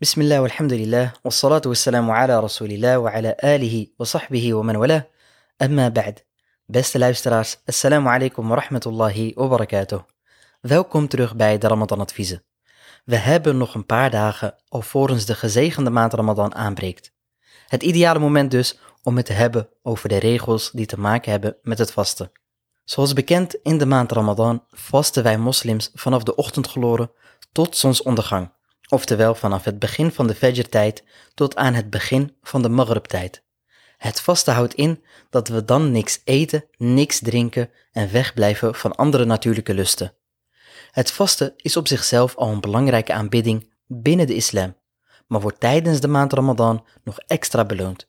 Bismillah, walhamdulillah, wassalatu wassalamu ala rasulillah wa ala alihi wa sahbihi wa man wala. Amma ba'd. Beste luisteraars, assalamu alaikum wa rahmatullahi wa. Welkom terug bij de Ramadan Adviezen. We hebben nog een paar dagen alvorens de gezegende maand Ramadan aanbreekt. Het ideale moment dus om het te hebben over de regels die te maken hebben met het vasten. Zoals bekend in de maand Ramadan vasten wij moslims vanaf de ochtendgloren tot zonsondergang oftewel vanaf het begin van de Fajr-tijd tot aan het begin van de Maghrib-tijd. Het vaste houdt in dat we dan niks eten, niks drinken en wegblijven van andere natuurlijke lusten. Het vasten is op zichzelf al een belangrijke aanbidding binnen de islam, maar wordt tijdens de maand Ramadan nog extra beloond.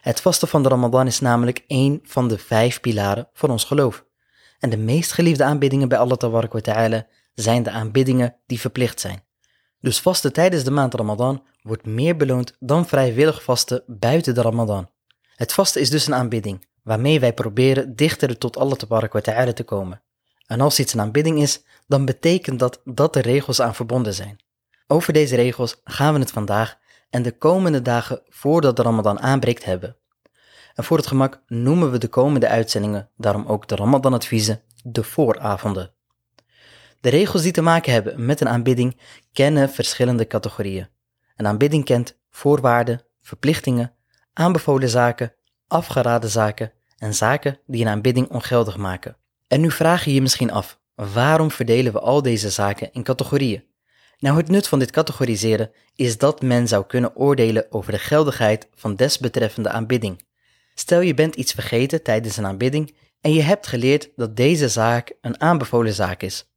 Het vasten van de Ramadan is namelijk één van de vijf pilaren van ons geloof. En de meest geliefde aanbiddingen bij Allah Ta'ala zijn de aanbiddingen die verplicht zijn. Dus vasten tijdens de maand Ramadan wordt meer beloond dan vrijwillig vasten buiten de Ramadan. Het vasten is dus een aanbidding, waarmee wij proberen dichter tot Allah ta'ala te komen. En als iets een aanbidding is, dan betekent dat dat er regels aan verbonden zijn. Over deze regels gaan we het vandaag en de komende dagen voordat de Ramadan aanbreekt hebben. En voor het gemak noemen we de komende uitzendingen daarom ook de Ramadan-adviezen de vooravonden. De regels die te maken hebben met een aanbidding kennen verschillende categorieën. Een aanbidding kent voorwaarden, verplichtingen, aanbevolen zaken, afgeraden zaken en zaken die een aanbidding ongeldig maken. En nu vraag je je misschien af, waarom verdelen we al deze zaken in categorieën? Nou, het nut van dit categoriseren is dat men zou kunnen oordelen over de geldigheid van desbetreffende aanbidding. Stel je bent iets vergeten tijdens een aanbidding en je hebt geleerd dat deze zaak een aanbevolen zaak is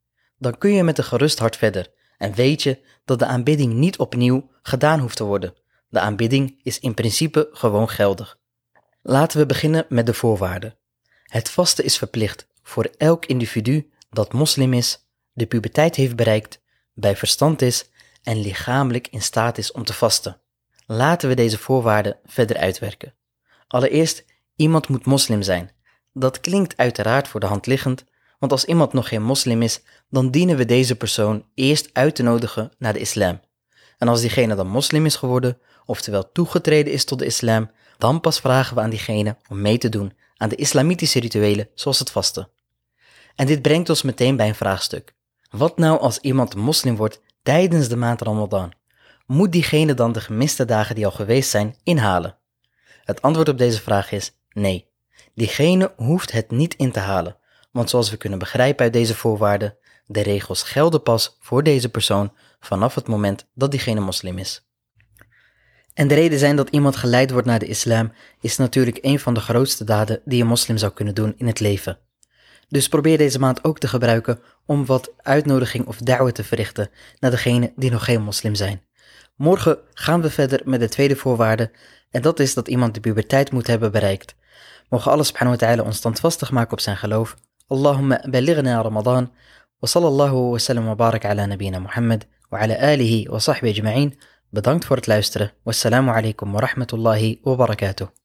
dan kun je met een gerust hart verder en weet je dat de aanbidding niet opnieuw gedaan hoeft te worden. De aanbidding is in principe gewoon geldig. Laten we beginnen met de voorwaarden. Het vasten is verplicht voor elk individu dat moslim is, de puberteit heeft bereikt, bij verstand is en lichamelijk in staat is om te vasten. Laten we deze voorwaarden verder uitwerken. Allereerst, iemand moet moslim zijn. Dat klinkt uiteraard voor de hand liggend, want als iemand nog geen moslim is, dan dienen we deze persoon eerst uit te nodigen naar de islam. En als diegene dan moslim is geworden, oftewel toegetreden is tot de islam, dan pas vragen we aan diegene om mee te doen aan de islamitische rituelen zoals het vasten. En dit brengt ons meteen bij een vraagstuk. Wat nou als iemand moslim wordt tijdens de maand Ramadan? Moet diegene dan de gemiste dagen die al geweest zijn inhalen? Het antwoord op deze vraag is nee. Diegene hoeft het niet in te halen, want zoals we kunnen begrijpen uit deze voorwaarden, de regels gelden pas voor deze persoon vanaf het moment dat diegene moslim is. En de reden zijn dat iemand geleid wordt naar de islam is natuurlijk een van de grootste daden die een moslim zou kunnen doen in het leven. Dus probeer deze maand ook te gebruiken om wat uitnodiging of da'wah te verrichten naar degenen die nog geen moslim zijn. Morgen gaan we verder met de tweede voorwaarde en dat is dat iemand de puberteit moet hebben bereikt. Mogen Allah subhanahu wa ta'ala ons standvastig maken op zijn geloof اللهم بلغنا رمضان وصلى الله وسلم وبارك على نبينا محمد وعلى آله وصحبه أجمعين. بدانكت فورت لايسترا والسلام عليكم ورحمة الله وبركاته.